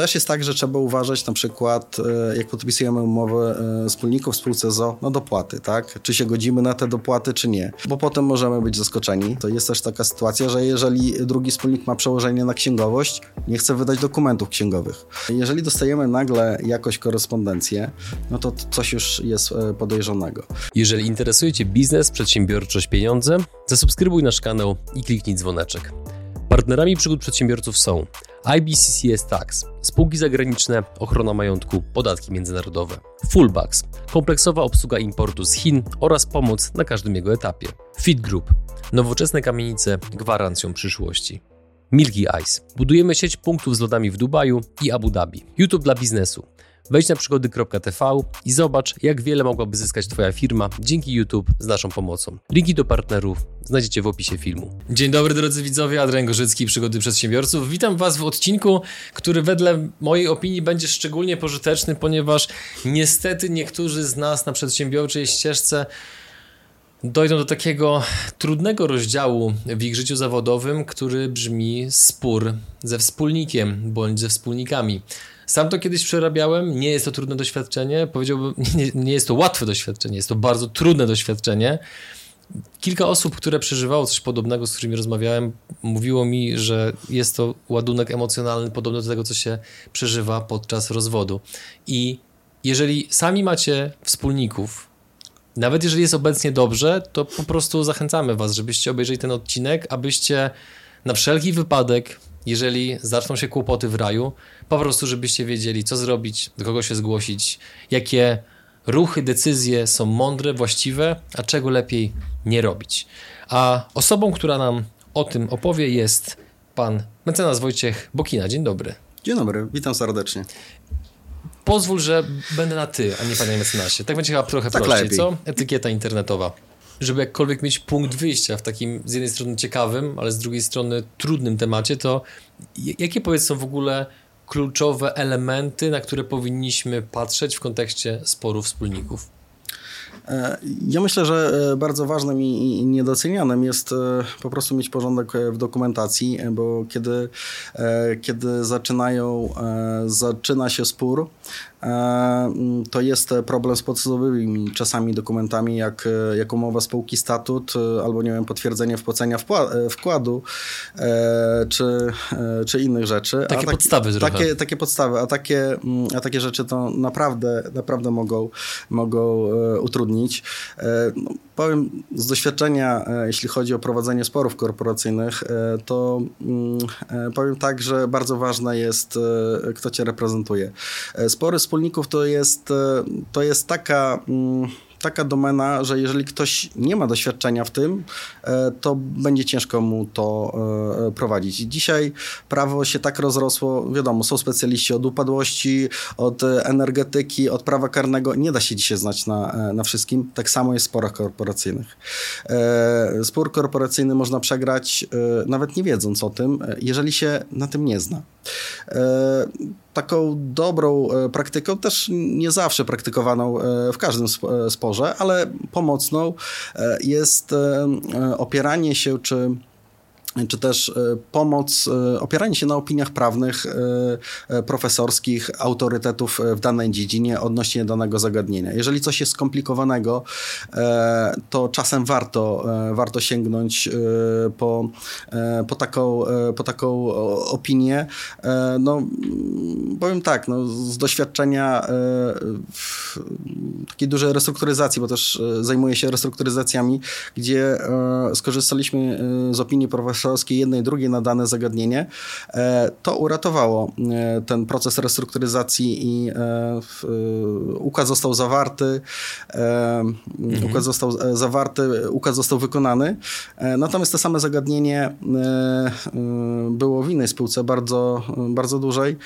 też jest tak, że trzeba uważać na przykład, e, jak podpisujemy umowę e, wspólników w spółce ZO, na dopłaty, tak? Czy się godzimy na te dopłaty, czy nie. Bo potem możemy być zaskoczeni. To jest też taka sytuacja, że jeżeli drugi wspólnik ma przełożenie na księgowość, nie chce wydać dokumentów księgowych. Jeżeli dostajemy nagle jakoś korespondencję, no to coś już jest e, podejrzanego. Jeżeli interesuje Cię biznes, przedsiębiorczość, pieniądze, zasubskrybuj nasz kanał i kliknij dzwoneczek. Partnerami przygód przedsiębiorców są IBCCS Tax, spółki zagraniczne, ochrona majątku, podatki międzynarodowe, Fullbacks, kompleksowa obsługa importu z Chin oraz pomoc na każdym jego etapie, Fit Group, nowoczesne kamienice gwarancją przyszłości. Milky Ice. Budujemy sieć punktów z lodami w Dubaju i Abu Dhabi. YouTube dla biznesu. Wejdź na przygody.tv i zobacz, jak wiele mogłaby zyskać Twoja firma dzięki YouTube z naszą pomocą. Linki do partnerów znajdziecie w opisie filmu. Dzień dobry drodzy widzowie, Adrian Gorzycki, Przygody Przedsiębiorców. Witam Was w odcinku, który wedle mojej opinii będzie szczególnie pożyteczny, ponieważ niestety niektórzy z nas na przedsiębiorczej ścieżce dojdą do takiego trudnego rozdziału w ich życiu zawodowym, który brzmi spór ze wspólnikiem bądź ze wspólnikami. Sam to kiedyś przerabiałem, nie jest to trudne doświadczenie, powiedziałbym, nie, nie jest to łatwe doświadczenie, jest to bardzo trudne doświadczenie. Kilka osób, które przeżywało coś podobnego, z którymi rozmawiałem, mówiło mi, że jest to ładunek emocjonalny podobny do tego, co się przeżywa podczas rozwodu. I jeżeli sami macie wspólników, nawet jeżeli jest obecnie dobrze, to po prostu zachęcamy Was, żebyście obejrzeli ten odcinek, abyście na wszelki wypadek jeżeli zaczną się kłopoty w raju, po prostu żebyście wiedzieli, co zrobić, do kogo się zgłosić, jakie ruchy, decyzje są mądre, właściwe, a czego lepiej nie robić. A osobą, która nam o tym opowie jest pan mecenas Wojciech Bokina. Dzień dobry. Dzień dobry, witam serdecznie. Pozwól, że będę na ty, a nie panie mecenasie. Tak będzie chyba trochę tak prościej, lepiej. co? Etykieta internetowa żeby jakkolwiek mieć punkt wyjścia w takim z jednej strony ciekawym, ale z drugiej strony trudnym temacie, to jakie powiedz są w ogóle kluczowe elementy, na które powinniśmy patrzeć w kontekście sporów wspólników? E, ja myślę, że e, bardzo ważnym i niedocenianym jest e, po prostu mieć porządek w dokumentacji, bo kiedy, kiedy zaczynają, zaczyna się spór, to jest problem z podstawowymi czasami dokumentami, jak, jak umowa spółki statut, e, albo nie wiem, potwierdzenie wpłacenia e, wkładu, e, czy, czy innych rzeczy. Takie tak, podstawy takie, takie podstawy, a takie, mm, a takie rzeczy to naprawdę, naprawdę mogą, mogą utrudnić. No, powiem z doświadczenia, jeśli chodzi o prowadzenie sporów korporacyjnych, to mm, powiem tak, że bardzo ważne jest, kto cię reprezentuje. Spory wspólników to jest, e, to jest taka mm, taka domena, że jeżeli ktoś nie ma doświadczenia w tym, e, to będzie ciężko mu to e, prowadzić. Dzisiaj prawo się tak rozrosło, wiadomo, są specjaliści od upadłości, od energetyki, od prawa karnego. Nie da się dzisiaj znać na, na wszystkim. Tak samo jest w sporach korporacyjnych. Spór korporacyjny można przegrać nawet nie wiedząc o tym, jeżeli się na tym nie zna taką dobrą e, praktyką, też nie zawsze praktykowaną e, w każdym e, sporze, ale pomocną jest opieranie się czy czy też e, pomoc, e, opieranie się na opiniach prawnych e, profesorskich, autorytetów w danej dziedzinie odnośnie danego zagadnienia. Jeżeli coś jest skomplikowanego, to czasem warto, warto sięgnąć po, po, taką, po taką opinię. No, powiem tak, no, z doświadczenia takiej dużej restrukturyzacji, bo też zajmuję się restrukturyzacjami, gdzie skorzystaliśmy z opinii profesora jednej, drugiej na dane zagadnienie, e, to uratowało e, ten proces restrukturyzacji i e, ukaz został zawarty, mhm. ukaz został zawarty, ukaz został wykonany. Natomiast to same zagadnienie było w innej spółce bardzo, bardzo dużej.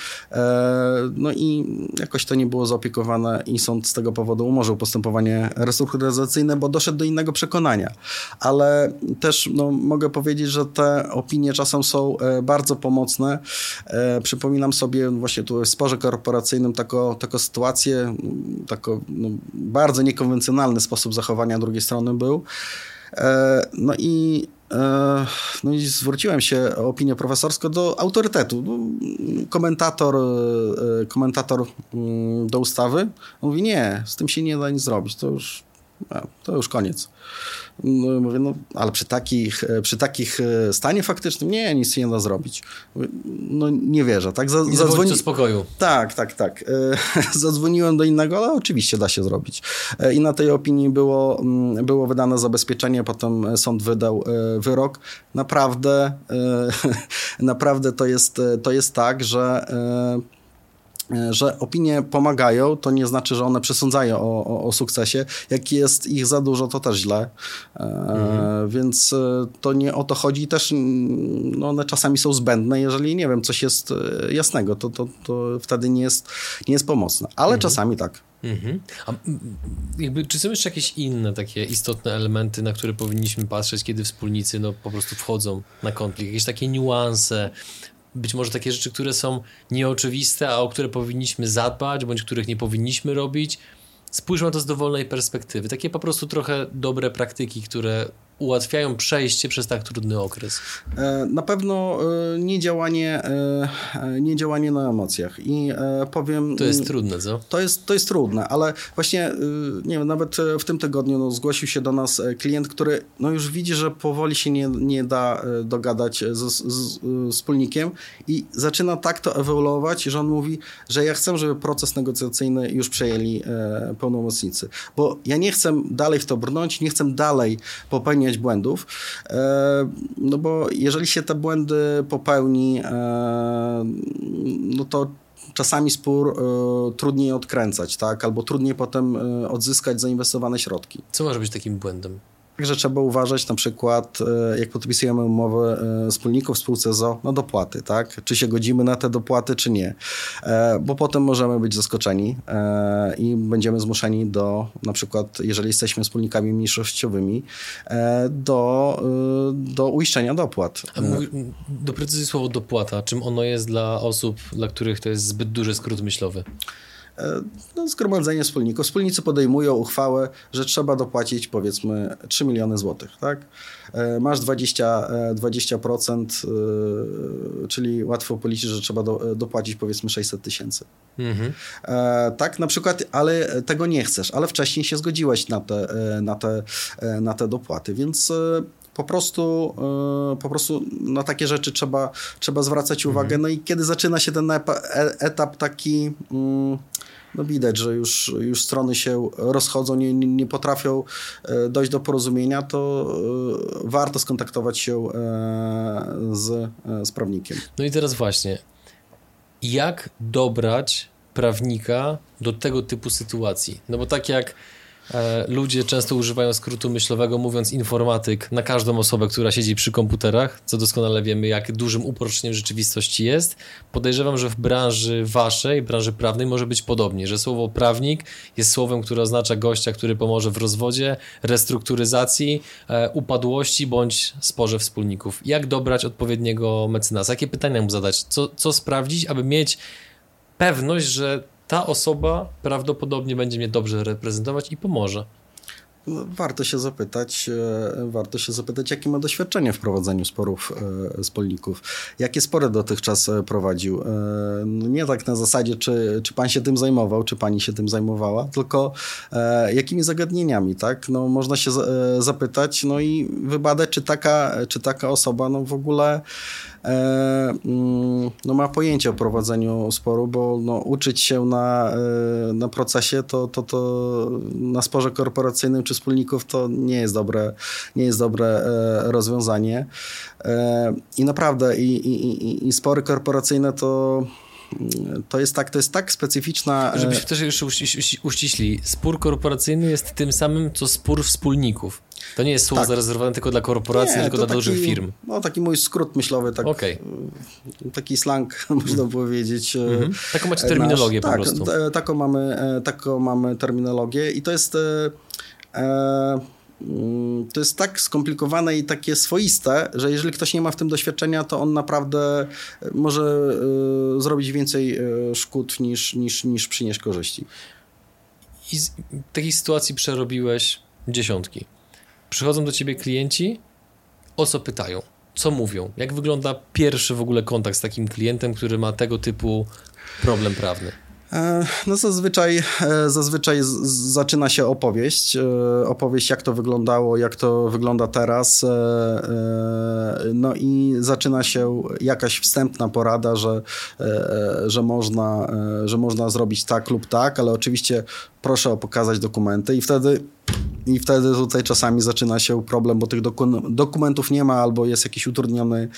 No i jakoś to nie było zaopiekowane i sąd z tego powodu umorzył postępowanie restrukturyzacyjne, bo doszedł do innego przekonania. Ale też no, mogę powiedzieć, że te opinie czasem są e, bardzo pomocne. E, przypominam sobie właśnie tu w sporze korporacyjnym taką, taką sytuację, taką no, bardzo niekonwencjonalny sposób zachowania drugiej strony był. E, no i no i zwróciłem się o opinię profesorską do autorytetu. No, komentator, komentator mm, do ustawy mówi, nie, z tym się nie da nic zrobić, to już, to już koniec. No, mówię, no, ale przy takich, e, przy takich e, stanie faktycznym nie, nic się nie da zrobić. Mówię, no nie wierzę, tak? Z, zadzwoni... spokoju. Tak, tak, tak. E, zadzwoniłem do innego, ale oczywiście da się zrobić. I na tej opinii było, mm, było wydane zabezpieczenie, potem sąd wydał wyrok. Naprawdę, naprawdę to jest, to jest tak, że że opinie pomagają, to nie znaczy, że one przesądzają o, o, o sukcesie. Jak jest ich za dużo, to też źle. E, mhm. Więc e, to nie o to chodzi. Też no one czasami są zbędne. Jeżeli, nie wiem, coś jest jasnego, to, to, to wtedy nie jest, nie jest pomocne. Ale mhm. czasami tak. Mhm. A jakby, czy są jeszcze jakieś inne takie istotne elementy, na które powinniśmy patrzeć, kiedy wspólnicy no, po prostu wchodzą na konflikt? Jakieś takie niuanse, być może takie rzeczy, które są nieoczywiste, a o które powinniśmy zadbać, bądź których nie powinniśmy robić. Spójrzmy na to z dowolnej perspektywy. Takie po prostu trochę dobre praktyki, które ułatwiają przejście przez tak trudny okres? E, na pewno e, nie działanie, e, nie działanie na emocjach i powiem... To jest trudne, co? To jest, to jest trudne, ale właśnie, nie wiem, nawet w tym tygodniu no, zgłosił się do nas klient, który no, już widzi, że powoli się nie, nie da dogadać z, z, z wspólnikiem i zaczyna tak to ewoluować, że on mówi, że ja chcę, żeby proces negocjacyjny już przejęli pełnomocnicy, bo ja nie chcę dalej w to brnąć, nie chcę dalej popełniać popełniać błędów, e, no bo jeżeli się te błędy popełni, e, no to czasami spór e, trudniej odkręcać, tak? Albo trudniej potem odzyskać zainwestowane środki. Co może być takim błędem? Także trzeba uważać na przykład, e, jak podpisujemy umowę e, wspólników w spółce ZO, na dopłaty, tak? Czy się godzimy na te dopłaty, czy nie. E, bo potem możemy być zaskoczeni i będziemy zmuszeni do, na przykład, jeżeli jesteśmy wspólnikami mniejszościowymi, do, do uiszczenia dopłat. A doprecyzuj słowo dopłata. Czym ono jest dla osób, dla których to jest zbyt duży skrót myślowy? E, no, zgromadzenie wspólników. Wspólnicy podejmują uchwałę, że trzeba dopłacić powiedzmy 3 miliony złotych, tak? E, masz 20, 20%, e, czyli łatwo policzyć, że trzeba do, dopłacić powiedzmy 600 tysięcy. Mhm. Tak, na przykład, ale tego nie chcesz, ale wcześniej się zgodziłeś na te, na te, na te dopłaty, więc po prostu, po prostu na takie rzeczy trzeba, trzeba zwracać uwagę. Mhm. No i kiedy zaczyna się ten etap taki... Mm, no widać, że już, już strony się rozchodzą, nie, nie potrafią e, dojść do porozumienia, to e, warto skontaktować się e, z, z prawnikiem. No i teraz właśnie, jak dobrać prawnika do tego typu sytuacji? No bo tak jak E, ludzie często używają skrótu myślowego, mówiąc informatyk na każdą osobę, która siedzi przy komputerach, co doskonale wiemy, jak dużym uproszczeniem rzeczywistości jest. Podejrzewam, że w branży waszej, branży prawnej może być podobnie, że słowo prawnik jest słowem, które oznacza gościa, który pomoże w rozwodzie, restrukturyzacji, e, upadłości bądź sporze wspólników. Jak dobrać odpowiedniego mecenasa? Jakie pytania mu zadać? Co, co sprawdzić, aby mieć pewność, że ta osoba prawdopodobnie będzie mnie dobrze reprezentować i pomoże. Warto się zapytać, e, warto się zapytać, jakie ma doświadczenie w prowadzeniu sporów wspólników. E, jakie spory dotychczas e, prowadził? No nie tak na zasadzie, czy, czy pan się tym zajmował, czy pani się tym zajmowała, tylko jakimi zagadnieniami, tak? No, można się zapytać, no i wybadać, czy taka, czy taka osoba no, w ogóle no, ma pojęcie o prowadzeniu sporu, bo no, uczyć się na, e, na procesie to, to, to na sporze korporacyjnym czy wspólników to nie jest dobre, nie jest dobre e, rozwiązanie. I naprawdę i, i, i spory korporacyjne to to jest tak, to jest tak specyficzna... Żebyśmy też jeszcze uściśli, spór korporacyjny jest tym samym, co spór wspólników. To nie jest słowo tak. zarezerwowane tylko dla korporacji, nie, tylko dla taki, dużych firm. No taki mój skrót myślowy, tak, okay. taki slang, można powiedzieć. Mhm. Taką macie terminologię nasz, po tak, prostu. taką, mamy, e, taką mamy terminologię i to jest... E, e, mm, to jest tak skomplikowane i takie swoiste, że jeżeli ktoś nie ma w tym doświadczenia, to on naprawdę może y, zrobić więcej szkód niż, niż, niż przynieść korzyści. I z takiej sytuacji przerobiłeś dziesiątki przychodzą do ciebie klienci, o co pytają? Co mówią? Jak wygląda pierwszy w ogóle kontakt z takim klientem, który ma tego typu problem prawny? E, no zazwyczaj, e, zazwyczaj zaczyna się opowieść, e, opowieść jak to wyglądało, jak to wygląda teraz, no i zaczyna się jakaś wstępna porada, że, że, można, że można zrobić tak lub tak, ale oczywiście proszę o pokazać dokumenty i wtedy i wtedy tutaj czasami zaczyna się problem, bo tych dokumentów nie ma albo jest jakiś utrudniony,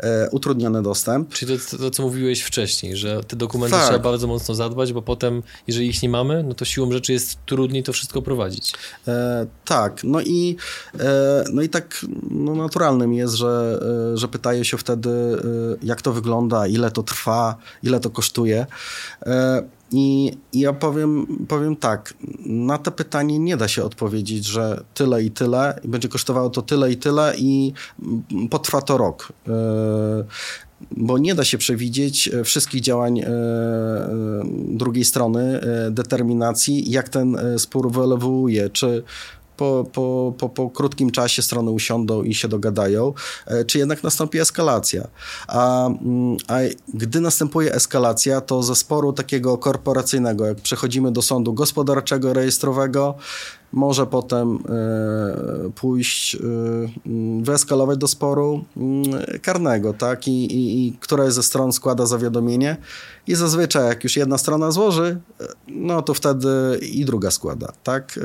e, utrudniony dostęp. Czyli to, to, co mówiłeś wcześniej, że te dokumenty tak. trzeba bardzo mocno zadbać, bo potem, jeżeli ich nie mamy, no to siłą rzeczy jest trudniej to wszystko prowadzić. E, tak, no i, e, no i tak no naturalnym jest, że, e, że pytają się wtedy, e, jak to wygląda, ile to trwa, ile to kosztuje. E, i, ja powiem, powiem tak, na to pytanie nie da się odpowiedzieć, że tyle i tyle, i będzie kosztowało to tyle i tyle i potrwa to rok. E, bo nie da się przewidzieć e, wszystkich działań e, drugiej strony, determinacji, jak ten spór wyewoluuje, czy po, po, po, po krótkim czasie strony usiądą i się dogadają, e, czy jednak nastąpi eskalacja. A, mm, a gdy następuje eskalacja, to ze sporu takiego korporacyjnego, jak przechodzimy do sądu gospodarczego, rejestrowego, może potem e, pójść, e, wyeskalować do sporu karnego, tak? I, i, I która ze stron składa zawiadomienie i zazwyczaj jak już jedna strona złoży, no to wtedy i druga składa, tak?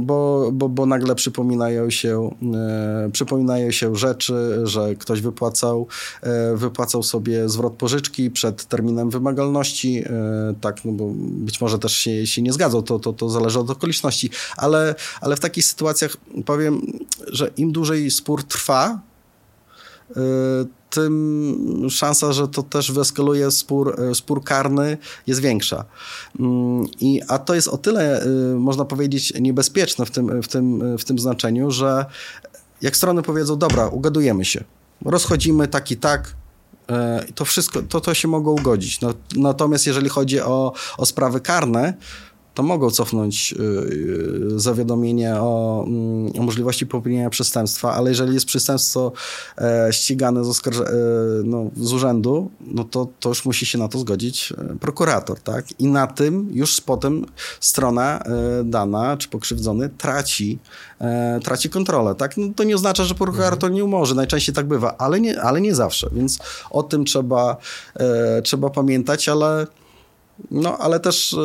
Bo, bo, bo nagle przypominają się, e, przypominają się rzeczy, że ktoś wypłacał, wypłacał sobie zwrot pożyczki przed terminem wymagalności, tak, no bo być może też się, się nie zgadzał, to, to, to zależy zależy od okoliczności, ale, ale w takich sytuacjach powiem, że im dłużej spór trwa, y, tym szansa, że to też wyeskaluje spór, y, spór karny jest większa. Mm, I, a to jest o tyle, y, można powiedzieć, niebezpieczne w tym, w, tym, w tym znaczeniu, że jak strony powiedzą, dobra, ugadujemy się, rozchodzimy tak i tak, to wszystko, to, to się mogło ugodzić. No, natomiast jeżeli chodzi o, o sprawy karne, to mogą cofnąć y, y, zawiadomienie o, mm, o, możliwości popełnienia przestępstwa, ale jeżeli jest przestępstwo e, ścigane z, e, no, z urzędu, no to, to już musi się na to zgodzić e, prokurator, tak? I na tym już potem strona dana czy pokrzywdzony traci, traci kontrolę, tak? No, to nie oznacza, że prokurator nie umorzy, najczęściej tak bywa, ale nie, ale nie zawsze, więc o tym trzeba, trzeba pamiętać, ale no, ale też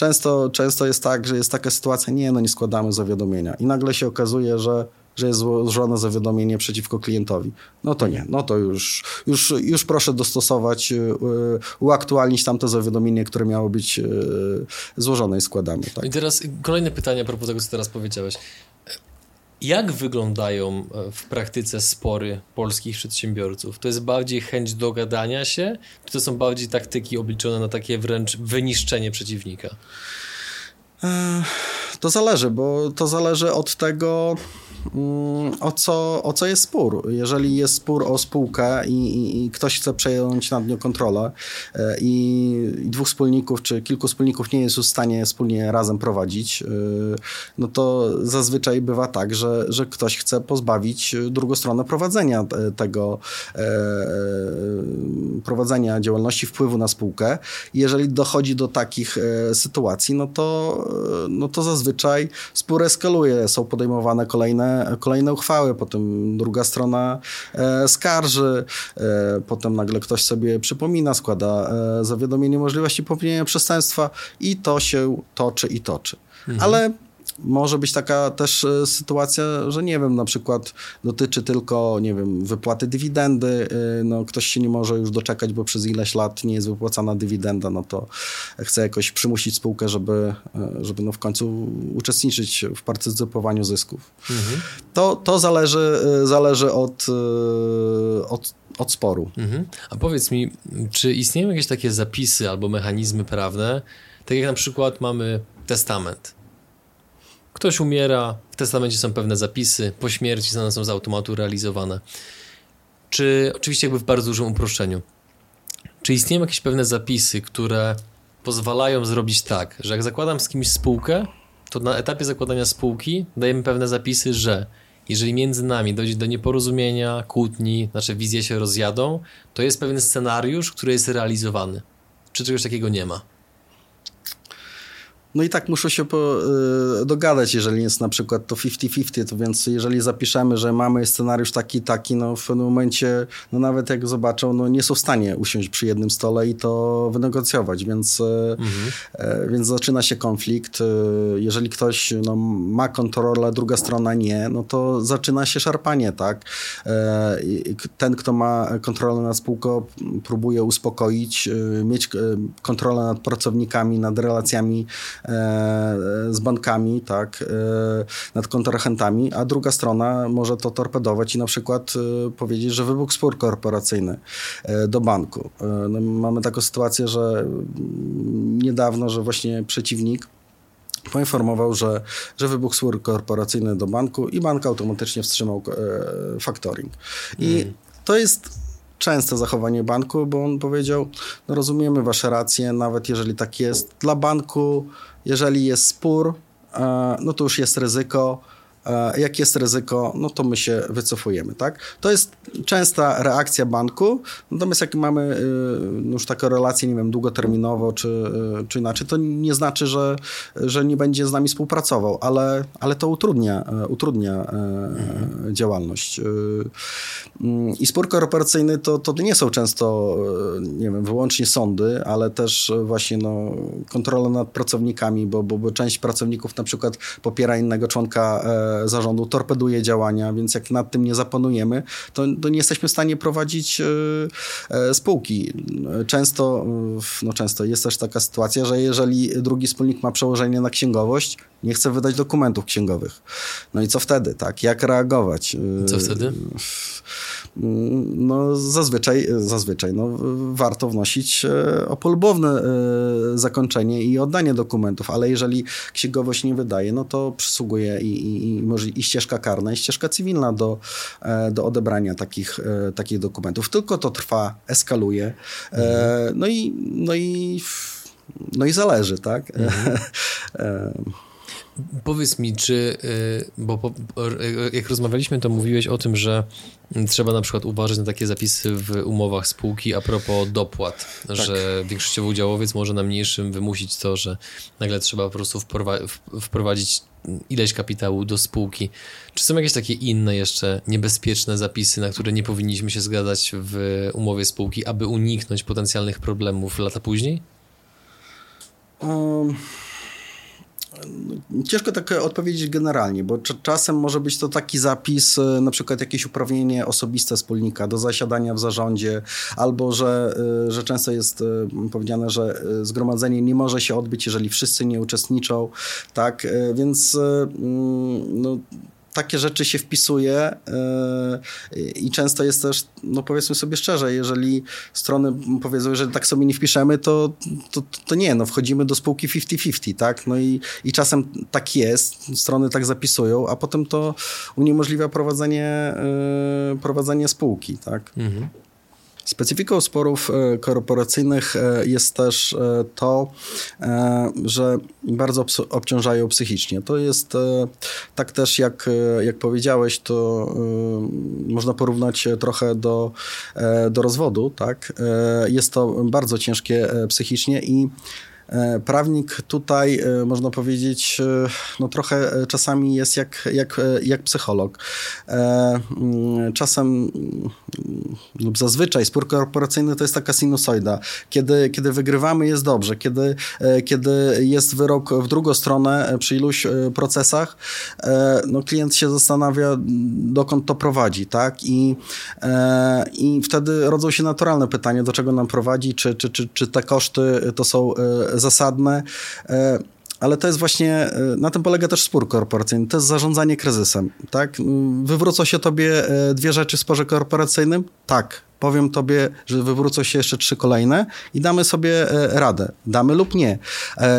Często, często jest tak, że jest taka sytuacja, nie, no nie składamy zawiadomienia i nagle się okazuje, że że jest złożone zawiadomienie przeciwko klientowi. No to nie, no to już, już, już proszę dostosować, y, uaktualnić tamte zawiadomienie, które miało być y, złożone i składamy. Tak? I teraz kolejne pytanie a propos tego, co teraz powiedziałeś. Jak wyglądają e, w praktyce spory polskich przedsiębiorców? To jest bardziej chęć dogadania się, czy to są bardziej taktyki obliczone na takie wręcz wyniszczenie przeciwnika? E, to zależy, bo to zależy od tego, o co, o co jest spór. Jeżeli jest spór o spółkę i, i, i ktoś chce przejąć nad nią kontrolę e, i, i, dwóch wspólników czy kilku wspólników nie jest w stanie wspólnie razem prowadzić, e, no to zazwyczaj bywa tak, że, że ktoś chce pozbawić drugą stronę prowadzenia tego e, prowadzenia działalności, wpływu na spółkę. jeżeli dochodzi do takich sytuacji, no to, no to zazwyczaj spór eskaluje, są podejmowane kolejne kolejne, uchwały, potem druga strona e, skarży, e, potem nagle ktoś sobie przypomina, składa e, zawiadomienie możliwości popełnienia przestępstwa i to się toczy i toczy. Mhm. Ale może być taka też e, sytuacja, że nie wiem, na przykład dotyczy tylko, nie wiem, wypłaty dywidendy, e, no ktoś się nie może już doczekać, bo przez ileś lat nie jest wypłacana dywidenda, no to chce jakoś przymusić spółkę, żeby, e, żeby no w końcu uczestniczyć w partycypowaniu zysków. Mhm. To, to zależy, zależy od, od, od sporu. Mhm. A powiedz mi, czy istnieją jakieś takie zapisy albo mechanizmy prawne, tak jak na przykład mamy testament, Ktoś umiera, w testamencie są pewne zapisy, po śmierci one są z automatu realizowane. Czy, oczywiście jakby w bardzo dużym uproszczeniu, czy istnieją jakieś pewne zapisy, które pozwalają zrobić tak, że jak zakładam z kimś spółkę, to na etapie zakładania spółki dajemy pewne zapisy, że jeżeli między nami dojdzie do nieporozumienia, kłótni, nasze wizje się rozjadą, to jest pewien scenariusz, który jest realizowany. Czy czegoś takiego nie ma? No i tak muszą się po, y, dogadać, jeżeli jest na przykład to 50-50, to więc jeżeli zapiszemy, że mamy scenariusz taki, taki, no w pewnym momencie, no nawet jak zobaczą, no nie są w stanie usiąść przy jednym stole i to wynegocjować, więc, y, mhm. y, więc zaczyna się konflikt. Y, jeżeli ktoś no, ma kontrolę, druga strona nie, no to zaczyna się szarpanie, tak? Y, ten, kto ma kontrolę nad spółką, próbuje uspokoić, y, mieć kontrolę nad pracownikami, nad relacjami z bankami, tak, e, nad kontrahentami, a druga strona może to torpedować i na przykład e, powiedzieć, że wybuchł spór korporacyjny do banku. No, mamy taką sytuację, że mm, niedawno, że właśnie przeciwnik poinformował, że, że wybuchł spór korporacyjny do banku i bank automatycznie wstrzymał e, factoring. I mm. to jest częste zachowanie banku, bo on powiedział, no rozumiemy wasze racje, nawet jeżeli tak jest. Dla banku jeżeli jest spór, e, no to już jest ryzyko. E, jak jest ryzyko, no to my się wycofujemy, tak? To jest częsta reakcja banku, natomiast jak mamy e, już taką relację, nie wiem, długoterminowo czy, czy inaczej, to nie znaczy, że, że nie będzie z nami współpracował, ale, ale to utrudnia, utrudnia mhm. działalność. Mm, I spór korporacyjny to, to nie są często, e, nie wiem, wyłącznie sądy, ale też właśnie no, kontrola nad pracownikami, bo, bo, bo część pracowników na przykład popiera innego członka e, zarządu, torpeduje działania, więc jak nad tym nie zapanujemy, to, to nie jesteśmy w stanie prowadzić e, e spółki. Często, no często jest też taka sytuacja, że jeżeli drugi wspólnik ma przełożenie na księgowość, nie chce wydać dokumentów księgowych. No i co wtedy, tak? Jak reagować? Co wtedy? no zazwyczaj, zazwyczaj no, warto wnosić e, o polubowne e, zakończenie i oddanie dokumentów, ale jeżeli księgowość nie wydaje, no to przysługuje i, i, i, może i ścieżka karna, i ścieżka cywilna do, e, do odebrania takich, takich dokumentów. Tylko to trwa, eskaluje. Mhm. No i, no i, no i zależy, tak? Mhm. Powiedz mi, czy, y, bo jak rozmawialiśmy, to mówiłeś o tym, że trzeba na przykład uważać na takie zapisy w umowach spółki a propos dopłat, tak. że większościowy udziałowiec może na mniejszym wymusić to, że nagle trzeba po prostu wprowadzić ileś kapitału do spółki. Czy są jakieś takie inne jeszcze niebezpieczne zapisy, na które nie powinniśmy się zgadzać w umowie spółki, aby uniknąć potencjalnych problemów lata później? Um Ciężko tak odpowiedzieć generalnie, bo czasem może być to taki zapis, e, na przykład jakieś uprawnienie osobiste wspólnika do zasiadania w zarządzie, albo że, e, że często jest e, powiedziane, że zgromadzenie nie może się odbyć, jeżeli wszyscy nie uczestniczą, tak, więc mm, no, takie rzeczy się wpisuje yy, i często jest też, no powiedzmy sobie szczerze, jeżeli strony powiedzą, że tak sobie nie wpiszemy, to, to, to nie, no wchodzimy do spółki 50-50, tak? No i, i czasem tak jest, strony tak zapisują, a potem to uniemożliwia prowadzenie, yy, prowadzenie spółki, tak? Mhm. Specyfiką sporów e, korporacyjnych e, jest też e, to, że bardzo obciążają psychicznie. To jest tak też, jak, jak powiedziałeś, to można porównać trochę do, do rozwodu. Tak? Jest to bardzo ciężkie psychicznie i prawnik tutaj, e, można powiedzieć, e, no trochę czasami jest jak, jak, jak psycholog. Mm, czasem mm, lub zazwyczaj spór korporacyjny to jest taka sinusoida. Kiedy, kiedy wygrywamy jest dobrze, kiedy, kiedy jest wyrok w drugą stronę przy iluś procesach, no klient się zastanawia, dokąd to prowadzi, tak? I, i wtedy rodzą się naturalne pytania, do czego nam prowadzi, czy, czy, czy, czy te koszty to są zasadne. E, ale to jest właśnie, e, na tym polega też spór korporacyjny, to jest zarządzanie kryzysem, tak? Wywrócą się tobie e, dwie rzeczy w sporze korporacyjnym? Tak. Powiem tobie, że wywrócą się jeszcze trzy kolejne i damy sobie radę. Damy lub nie.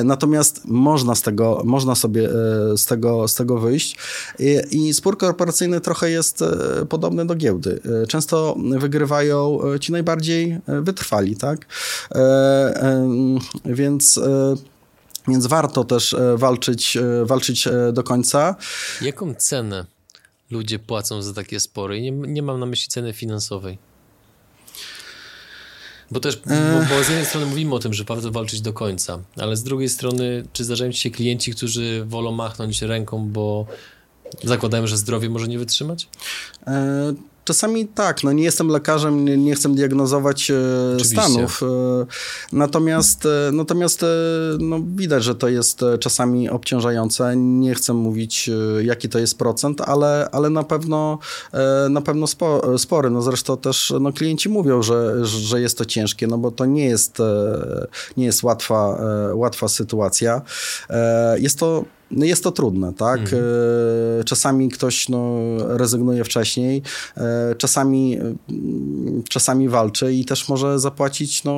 Natomiast można z tego, można sobie z tego, z tego wyjść. I, I spór korporacyjny trochę jest podobny do giełdy. Często wygrywają ci najbardziej wytrwali, tak? Więc więc warto też walczyć, walczyć do końca. Jaką cenę ludzie płacą za takie spory. Nie, nie mam na myśli ceny finansowej. Bo też, bo, bo, z jednej strony mówimy o tym, że warto walczyć do końca, ale z drugiej strony, czy zdarzają ci się klienci, którzy wolą machnąć ręką, bo zakładają, że zdrowie może nie wytrzymać? Czasami tak, no nie jestem lekarzem, nie, nie chcę diagnozować e, stanów. E, natomiast e, natomiast no, widać, że to jest czasami obciążające. Nie chcę mówić, jaki to jest procent, ale, ale na pewno na pewno spo, spory. No zresztą też no, klienci mówią, że, że jest to ciężkie, no bo to nie jest, nie jest łatwa, łatwa sytuacja. Jest to jest to trudne, tak? Mhm. E, czasami ktoś no, rezygnuje wcześniej, e, czasami, czasami walczy i też może zapłacić no,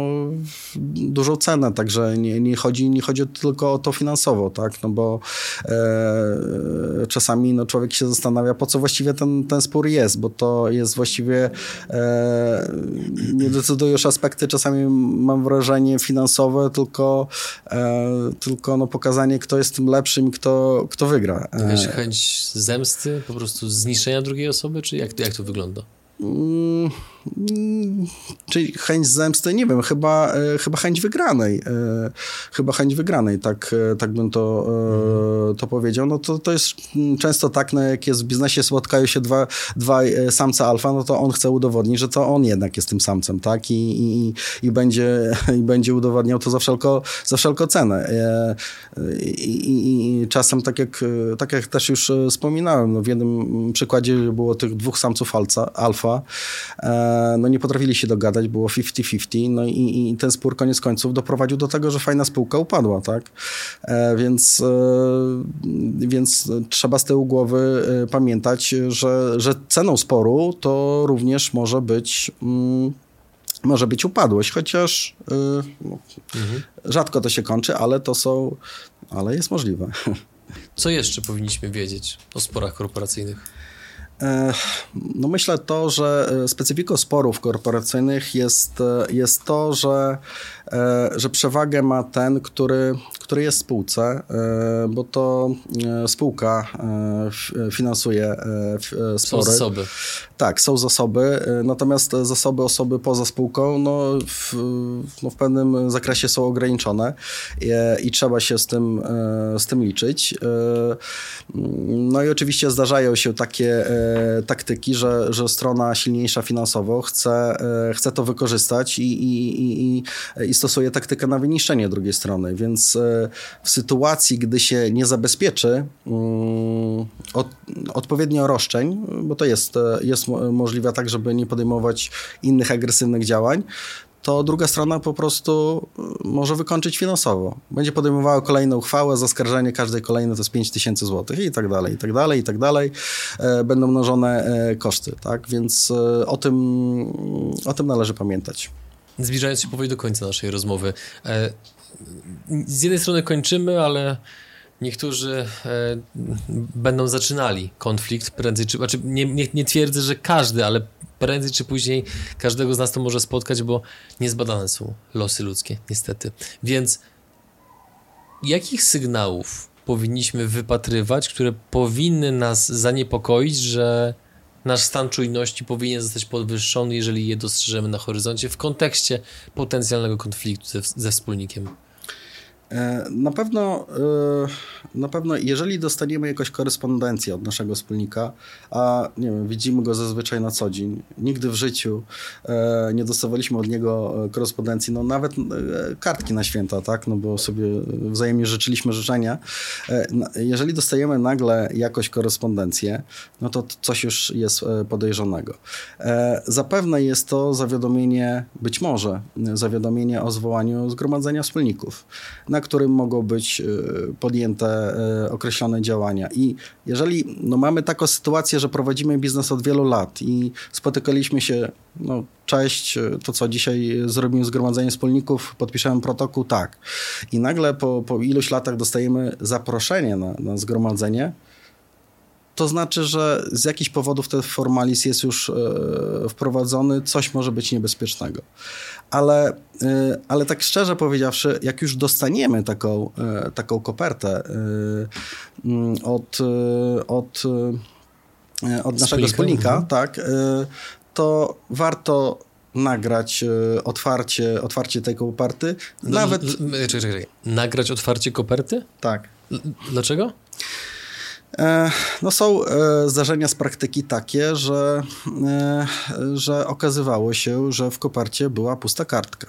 dużą cenę, także nie, nie, chodzi, nie chodzi tylko o to finansowo, tak? No bo e, czasami no, człowiek się zastanawia, po co właściwie ten, ten spór jest, bo to jest właściwie e, nie decydują już aspekty czasami mam wrażenie finansowe, tylko, e, tylko no, pokazanie, kto jest tym lepszym, kto, kto wygra. Jakaś chęć zemsty, po prostu zniszczenia drugiej osoby, czy jak, jak to wygląda? Mm, czyli chęć zemsty, nie wiem, chyba, e, chyba chęć wygranej. E, chyba chęć wygranej, tak, e, tak bym to, to powiedział. No to, to jest często tak, no jak jest w biznesie, spotkają się dwa, dwa samce alfa, no to on chce udowodnić, że to on jednak jest tym samcem, tak? I, i, i, będzie, i będzie udowadniał to za wszelko, za wszelką cenę. I, i, I, czasem, tak jak, tak jak też już wspominałem, no w jednym przykładzie było tych dwóch samców alfa, alfa no nie potrafili się dogadać, było 50-50, no i, i, ten spór koniec końców doprowadził do tego, że fajna spółka upadła, tak? E, więc, e, więc trzeba z tyłu głowy e, pamiętać, że, że ceną sporu to również może być... Mm, może być upadłość, chociaż no, mhm. rzadko to się kończy, ale to są, ale jest możliwe. Co jeszcze powinniśmy wiedzieć o sporach korporacyjnych? No myślę to, że e, specyfiką sporów korporacyjnych jest, e, jest to, że, e, że przewagę ma ten, który, który jest w spółce, bo to spółka finansuje spory. Są zasoby. Tak, są zasoby, natomiast zasoby osoby poza spółką no, w, no, w pewnym zakresie są ograniczone i, i trzeba się z tym, z tym liczyć. No i oczywiście zdarzają się takie taktyki, że, że strona silniejsza finansowo chce, chce to wykorzystać i, i, i, i stosuje taktykę na wyniszczenie drugiej strony. Więc w sytuacji, gdy się nie zabezpieczy mm, od, odpowiednio roszczeń, bo to jest, jest możliwe tak, żeby nie podejmować innych agresywnych działań, to druga strona po prostu y, może wykończyć finansowo. Będzie podejmowała kolejną uchwałę, zaskarżenie każdej kolejnej to jest 5 tysięcy złotych i tak dalej, i tak dalej, i tak dalej. E, będą mnożone e, koszty, tak? Więc e, o tym, o tym należy pamiętać. Zbliżając się powoli do końca naszej rozmowy. Z jednej strony kończymy, ale niektórzy będą zaczynali konflikt prędzej czy... Znaczy nie, nie, nie twierdzę, że każdy, ale prędzej czy później każdego z nas to może spotkać, bo niezbadane są losy ludzkie, niestety. Więc jakich sygnałów powinniśmy wypatrywać, które powinny nas zaniepokoić, że nasz stan czujności powinien zostać podwyższony, jeżeli je dostrzeżemy na horyzoncie w kontekście potencjalnego konfliktu ze, ze wspólnikiem? E, na pewno, e, na pewno, jeżeli dostaniemy jakąś korespondencję od naszego wspólnika, a nie wiem, widzimy go zazwyczaj na co dzień, nigdy w życiu e, nie dostawaliśmy od niego korespondencji, no nawet kartki na święta, tak, no bo sobie wzajemnie życzyliśmy życzenia. Jeżeli dostajemy nagle jakąś korespondencję, no to coś już jest podejrzanego. Zapewne jest to zawiadomienie, być może zawiadomienie o zwołaniu zgromadzenia wspólników, na którym mogą być e, podjęte e, określone działania. I jeżeli no, mamy taką sytuację, że prowadzimy biznes od wielu lat i spotykaliśmy się, no cześć, e, to co dzisiaj zrobimy zgromadzenie wspólników, podpiszemy protokół, tak. I nagle po, po iluś latach dostajemy zaproszenie na, na zgromadzenie, to znaczy, że z jakichś powodów ten formalizm jest już wprowadzony, coś może być niebezpiecznego. Ale, e, ale tak szczerze powiedziawszy, jak już dostaniemy taką, e, taką kopertę mm, od, od od naszego wspólnika, mhm. tak, to warto nagrać otwarcie, otwarcie tej koperty. No, Nawet... Czekaj, czekaj, czekaj. Nagrać otwarcie koperty? Tak. Dlaczego? E, no są e, zdarzenia z praktyki takie, że, e, że okazywało się, że w kopercie była pusta kartka.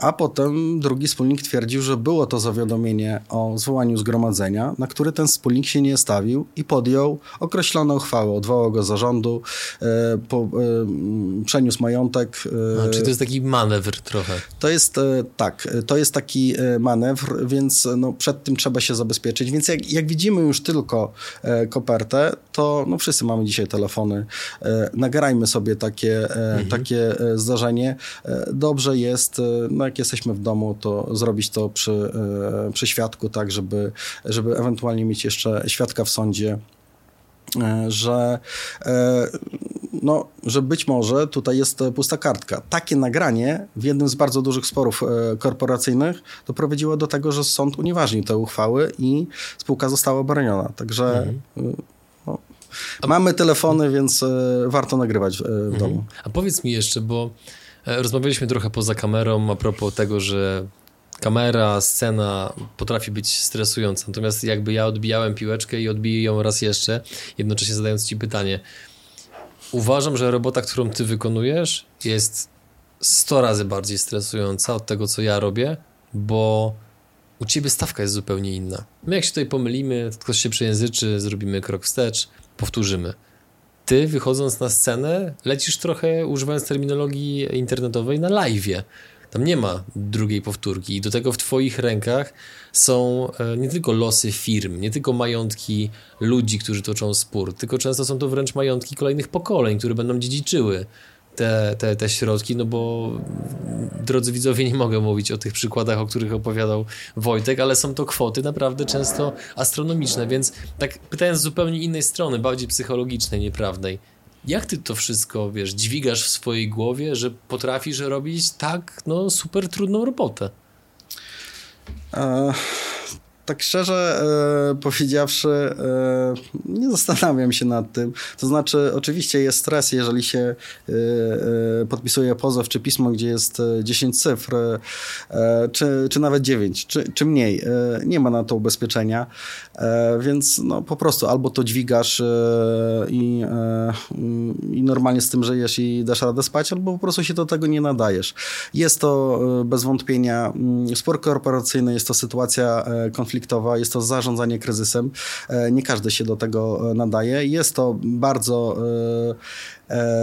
A potem drugi wspólnik twierdził, że było to zawiadomienie o zwołaniu zgromadzenia, na który ten wspólnik się nie stawił i podjął określoną uchwałę. Odwołał go zarządu, po, przeniósł majątek. A, czy to jest taki manewr trochę? To jest tak, to jest taki manewr, więc no, przed tym trzeba się zabezpieczyć. Więc jak, jak widzimy już tylko e, kopertę, to no, wszyscy mamy dzisiaj telefony. E, nagrajmy sobie takie, e, mhm. takie zdarzenie. Dobrze jest, no, jak jesteśmy w domu, to zrobić to przy, przy świadku, tak, żeby, żeby ewentualnie mieć jeszcze świadka w sądzie że no, że być może tutaj jest e, pusta kartka. Takie nagranie w jednym z bardzo dużych sporów e, korporacyjnych doprowadziło do tego, że sąd unieważnił te uchwały i spółka została obroniona. Także mhm. E, no, mamy telefony, więc warto nagrywać w, mhm. domu. A powiedz mi jeszcze, bo rozmawialiśmy trochę poza kamerą a propos tego, że kamera, scena potrafi być stresująca. Natomiast jakby ja odbijałem piłeczkę i odbiję ją raz jeszcze, jednocześnie zadając ci pytanie – Uważam, że robota, którą ty wykonujesz, jest 100 razy bardziej stresująca od tego, co ja robię, bo u ciebie stawka jest zupełnie inna. My jak się tutaj pomylimy, ktoś się przejęzyczy, zrobimy krok wstecz, powtórzymy. Ty, wychodząc na scenę, lecisz trochę, używając terminologii internetowej, na live'ie. Tam nie ma drugiej powtórki i do tego w Twoich rękach są e, nie tylko losy firm, nie tylko majątki ludzi, którzy toczą spór, tylko często są to wręcz majątki kolejnych pokoleń, które będą dziedziczyły te, te, te środki, no bo drodzy widzowie, nie mogę mówić o tych przykładach, o których opowiadał Wojtek, ale są to kwoty naprawdę często astronomiczne, więc tak pytając z zupełnie innej strony, bardziej psychologicznej, nieprawnej, jak ty to wszystko, wiesz, dźwigasz w swojej głowie, że potrafisz robić tak, no, super trudną robotę? E, tak szczerze e, powiedziawszy, e, nie zastanawiam się nad tym. To znaczy, oczywiście jest stres, jeżeli się e, e podpisuje pozew czy pismo, gdzie jest 10 e, cyfr, e, czy, czy nawet 9, czy, czy mniej. nie ma na to ubezpieczenia, więc no, po prostu albo to dźwigasz i, i normalnie z tym żyjesz i dasz radę spać, albo po prostu się do tego nie nadajesz. Jest to bez wątpienia mm, spór korporacyjny, jest to sytuacja konfliktowa, konfliktowa, jest to zarządzanie kryzysem. E, nie każdy się do tego e, nadaje. Jest to bardzo e,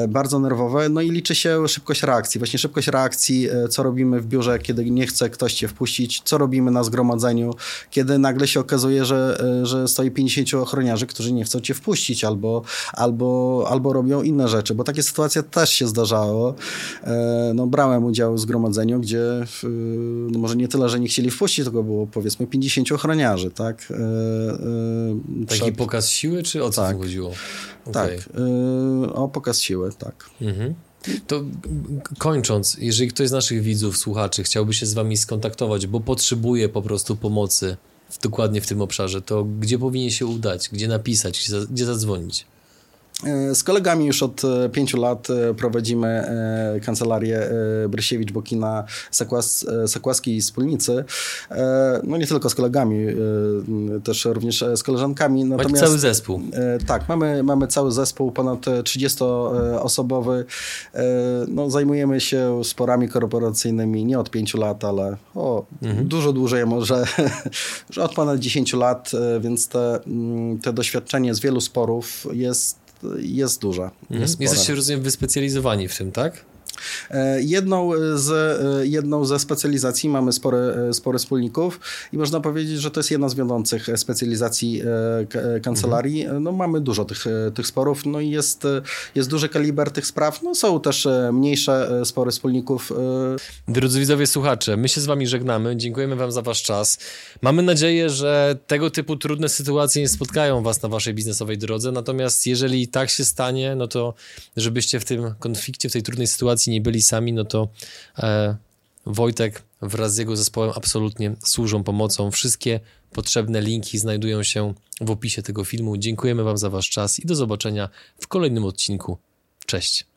bardzo nerwowe, no i liczy się szybkość reakcji. Właśnie szybkość reakcji, e, co robimy w biurze, kiedy nie chce ktoś cię wpuścić, co robimy na zgromadzeniu, kiedy nagle się okazuje, że, e, że stoi 50 ochroniarzy, którzy nie chcą cię wpuścić albo, albo, albo robią inne rzeczy, bo takie sytuacje też się zdarzało. No, brałem udział w zgromadzeniu, gdzie no może nie tyle, że nie chcieli wpuścić, tylko było powiedzmy 50 ochroniarzy, tak? Taki Przed... pokaz siły, czy o co tak. chodziło? Okay. Tak, o pokaz siły, tak. Mhm. To kończąc, jeżeli ktoś z naszych widzów, słuchaczy chciałby się z wami skontaktować, bo potrzebuje po prostu pomocy w, dokładnie w tym obszarze, to gdzie powinien się udać, gdzie napisać, gdzie zadzwonić? E, z kolegami już od e, pięciu lat e, prowadzimy kancelarię Brysiewicz, Bokina, Sakłas, i Wspólnicy. No nie tylko z kolegami, też również z koleżankami. Natomiast, Macie cały zespół. Tak, mamy, mamy cały zespół, ponad 30-osobowy. No, zajmujemy się sporami korporacyjnymi nie od pięciu lat, ale o, mhm. dużo dłużej może, że od ponad 10 lat, więc te, te doświadczenie z wielu sporów jest jest duża. Jest mhm. Jesteście, rozumiem, wyspecjalizowani w tym, tak? E, jedną, z, e, jedną ze specjalizacji mamy spory, e, spory wspólników i można powiedzieć, że to jest jedna z wiodących specjalizacji kancelarii. Mhm. No, mamy dużo tych, tych sporów, no i jest, jest duży kaliber tych spraw. No, są też mniejsze spory wspólników. Drodzy widzowie, słuchacze, my się z wami żegnamy. Dziękujemy wam za wasz czas. Mamy nadzieję, że tego typu trudne sytuacje nie spotkają was na waszej biznesowej drodze, natomiast jeżeli tak się stanie, no to żebyście w tym konflikcie, w tej trudnej sytuacji nie byli sami, no to e, Wojtek wraz z jego zespołem absolutnie służą pomocą. Wszystkie potrzebne linki znajdują się w opisie tego filmu. Dziękujemy Wam za Wasz czas i do zobaczenia w kolejnym odcinku. Cześć.